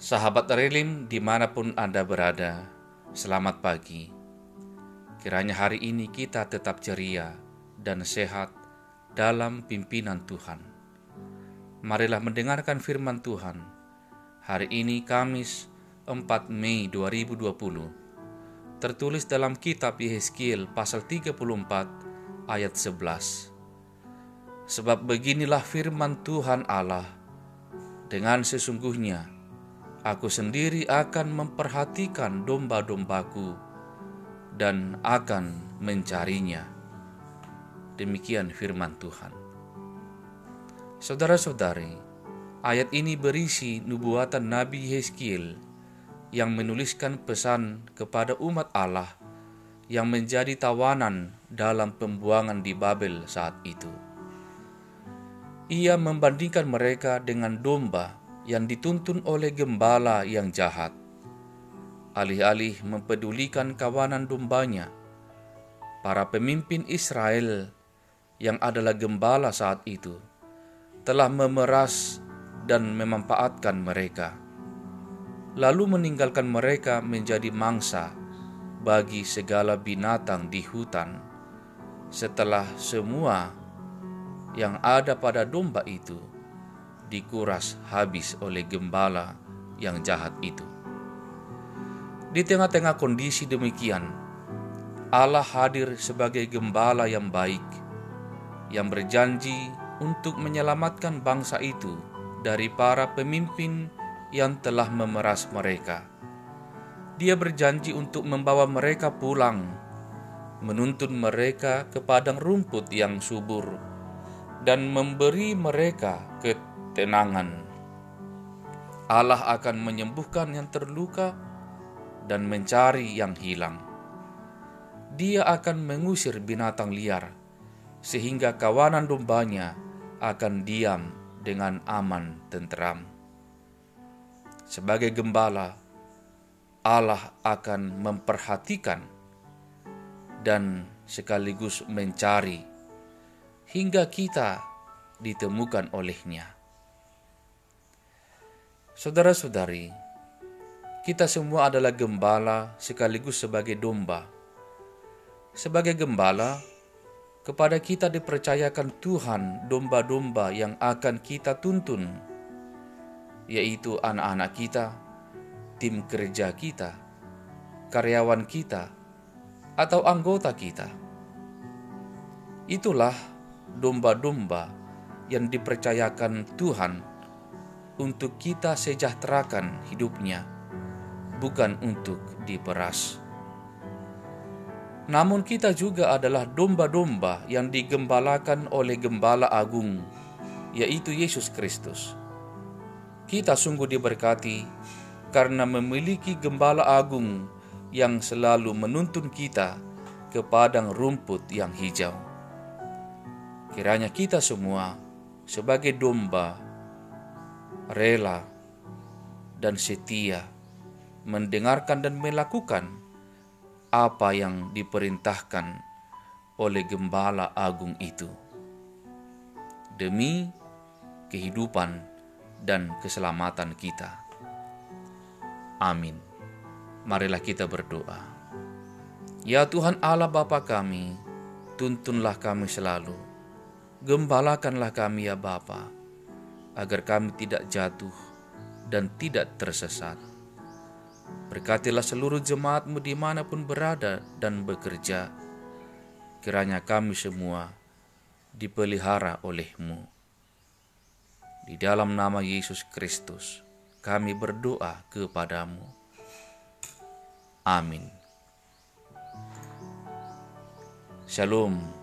Sahabat Relim di mana pun Anda berada, selamat pagi. Kiranya hari ini kita tetap ceria dan sehat dalam pimpinan Tuhan. Marilah mendengarkan firman Tuhan. Hari ini Kamis 4 Mei 2020. Tertulis dalam kitab Yehezkiel pasal 34 ayat 11. Sebab beginilah firman Tuhan Allah, dengan sesungguhnya aku sendiri akan memperhatikan domba-dombaku dan akan mencarinya. Demikian firman Tuhan. Saudara-saudari, ayat ini berisi nubuatan Nabi Yeskiel yang menuliskan pesan kepada umat Allah yang menjadi tawanan dalam pembuangan di Babel saat itu. Ia membandingkan mereka dengan domba yang dituntun oleh gembala yang jahat. Alih-alih mempedulikan kawanan dombanya, para pemimpin Israel yang adalah gembala saat itu telah memeras dan memanfaatkan mereka, lalu meninggalkan mereka menjadi mangsa bagi segala binatang di hutan. Setelah semua yang ada pada domba itu dikuras habis oleh gembala yang jahat itu. Di tengah-tengah kondisi demikian, Allah hadir sebagai gembala yang baik, yang berjanji untuk menyelamatkan bangsa itu dari para pemimpin yang telah memeras mereka. Dia berjanji untuk membawa mereka pulang, menuntun mereka ke padang rumput yang subur, dan memberi mereka ke ketenangan. Allah akan menyembuhkan yang terluka dan mencari yang hilang. Dia akan mengusir binatang liar, sehingga kawanan dombanya akan diam dengan aman tenteram. Sebagai gembala, Allah akan memperhatikan dan sekaligus mencari hingga kita ditemukan olehnya. Saudara-saudari, kita semua adalah gembala sekaligus sebagai domba. Sebagai gembala, kepada kita dipercayakan Tuhan domba-domba yang akan kita tuntun, yaitu anak-anak kita, tim kerja kita, karyawan kita, atau anggota kita. Itulah domba-domba yang dipercayakan Tuhan untuk kita sejahterakan hidupnya, bukan untuk diperas. Namun kita juga adalah domba-domba yang digembalakan oleh gembala agung, yaitu Yesus Kristus. Kita sungguh diberkati karena memiliki gembala agung yang selalu menuntun kita ke padang rumput yang hijau. Kiranya kita semua sebagai domba rela, dan setia mendengarkan dan melakukan apa yang diperintahkan oleh Gembala Agung itu demi kehidupan dan keselamatan kita. Amin. Marilah kita berdoa. Ya Tuhan Allah Bapa kami, tuntunlah kami selalu. Gembalakanlah kami ya Bapa agar kami tidak jatuh dan tidak tersesat. Berkatilah seluruh jemaatmu di mana pun berada dan bekerja. Kiranya kami semua dipelihara olehmu. Di dalam nama Yesus Kristus, kami berdoa kepadamu. Amin. Shalom.